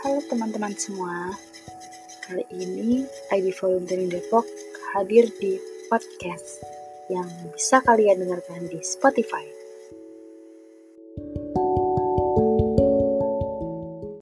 Halo teman-teman semua. Kali ini IB Volunteering Depok hadir di podcast yang bisa kalian dengarkan di Spotify.